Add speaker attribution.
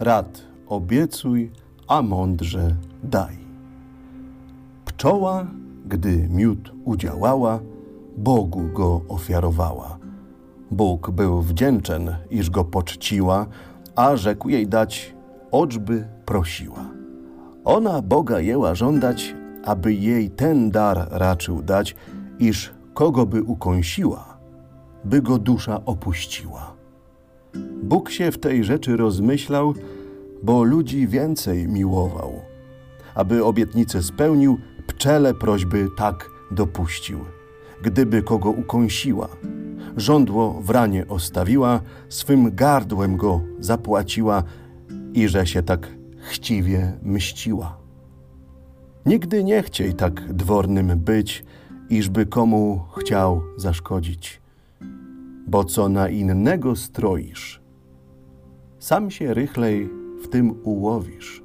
Speaker 1: Rad obiecuj, a mądrze daj. Pczoła, gdy miód udziałała, Bogu go ofiarowała. Bóg był wdzięczen, iż go poczciła, a rzekł jej dać, oczby prosiła. Ona Boga jęła żądać, aby jej ten dar raczył dać, iż kogo by ukąsiła, by go dusza opuściła. Bóg się w tej rzeczy rozmyślał, bo ludzi więcej miłował. Aby obietnicę spełnił, pczele prośby tak dopuścił. Gdyby kogo ukąsiła, żądło w ranie ostawiła, swym gardłem go zapłaciła i że się tak chciwie mściła. Nigdy nie chciej tak dwornym być, iżby komu chciał zaszkodzić. Bo co na innego stroisz, sam się rychlej w tym ułowisz.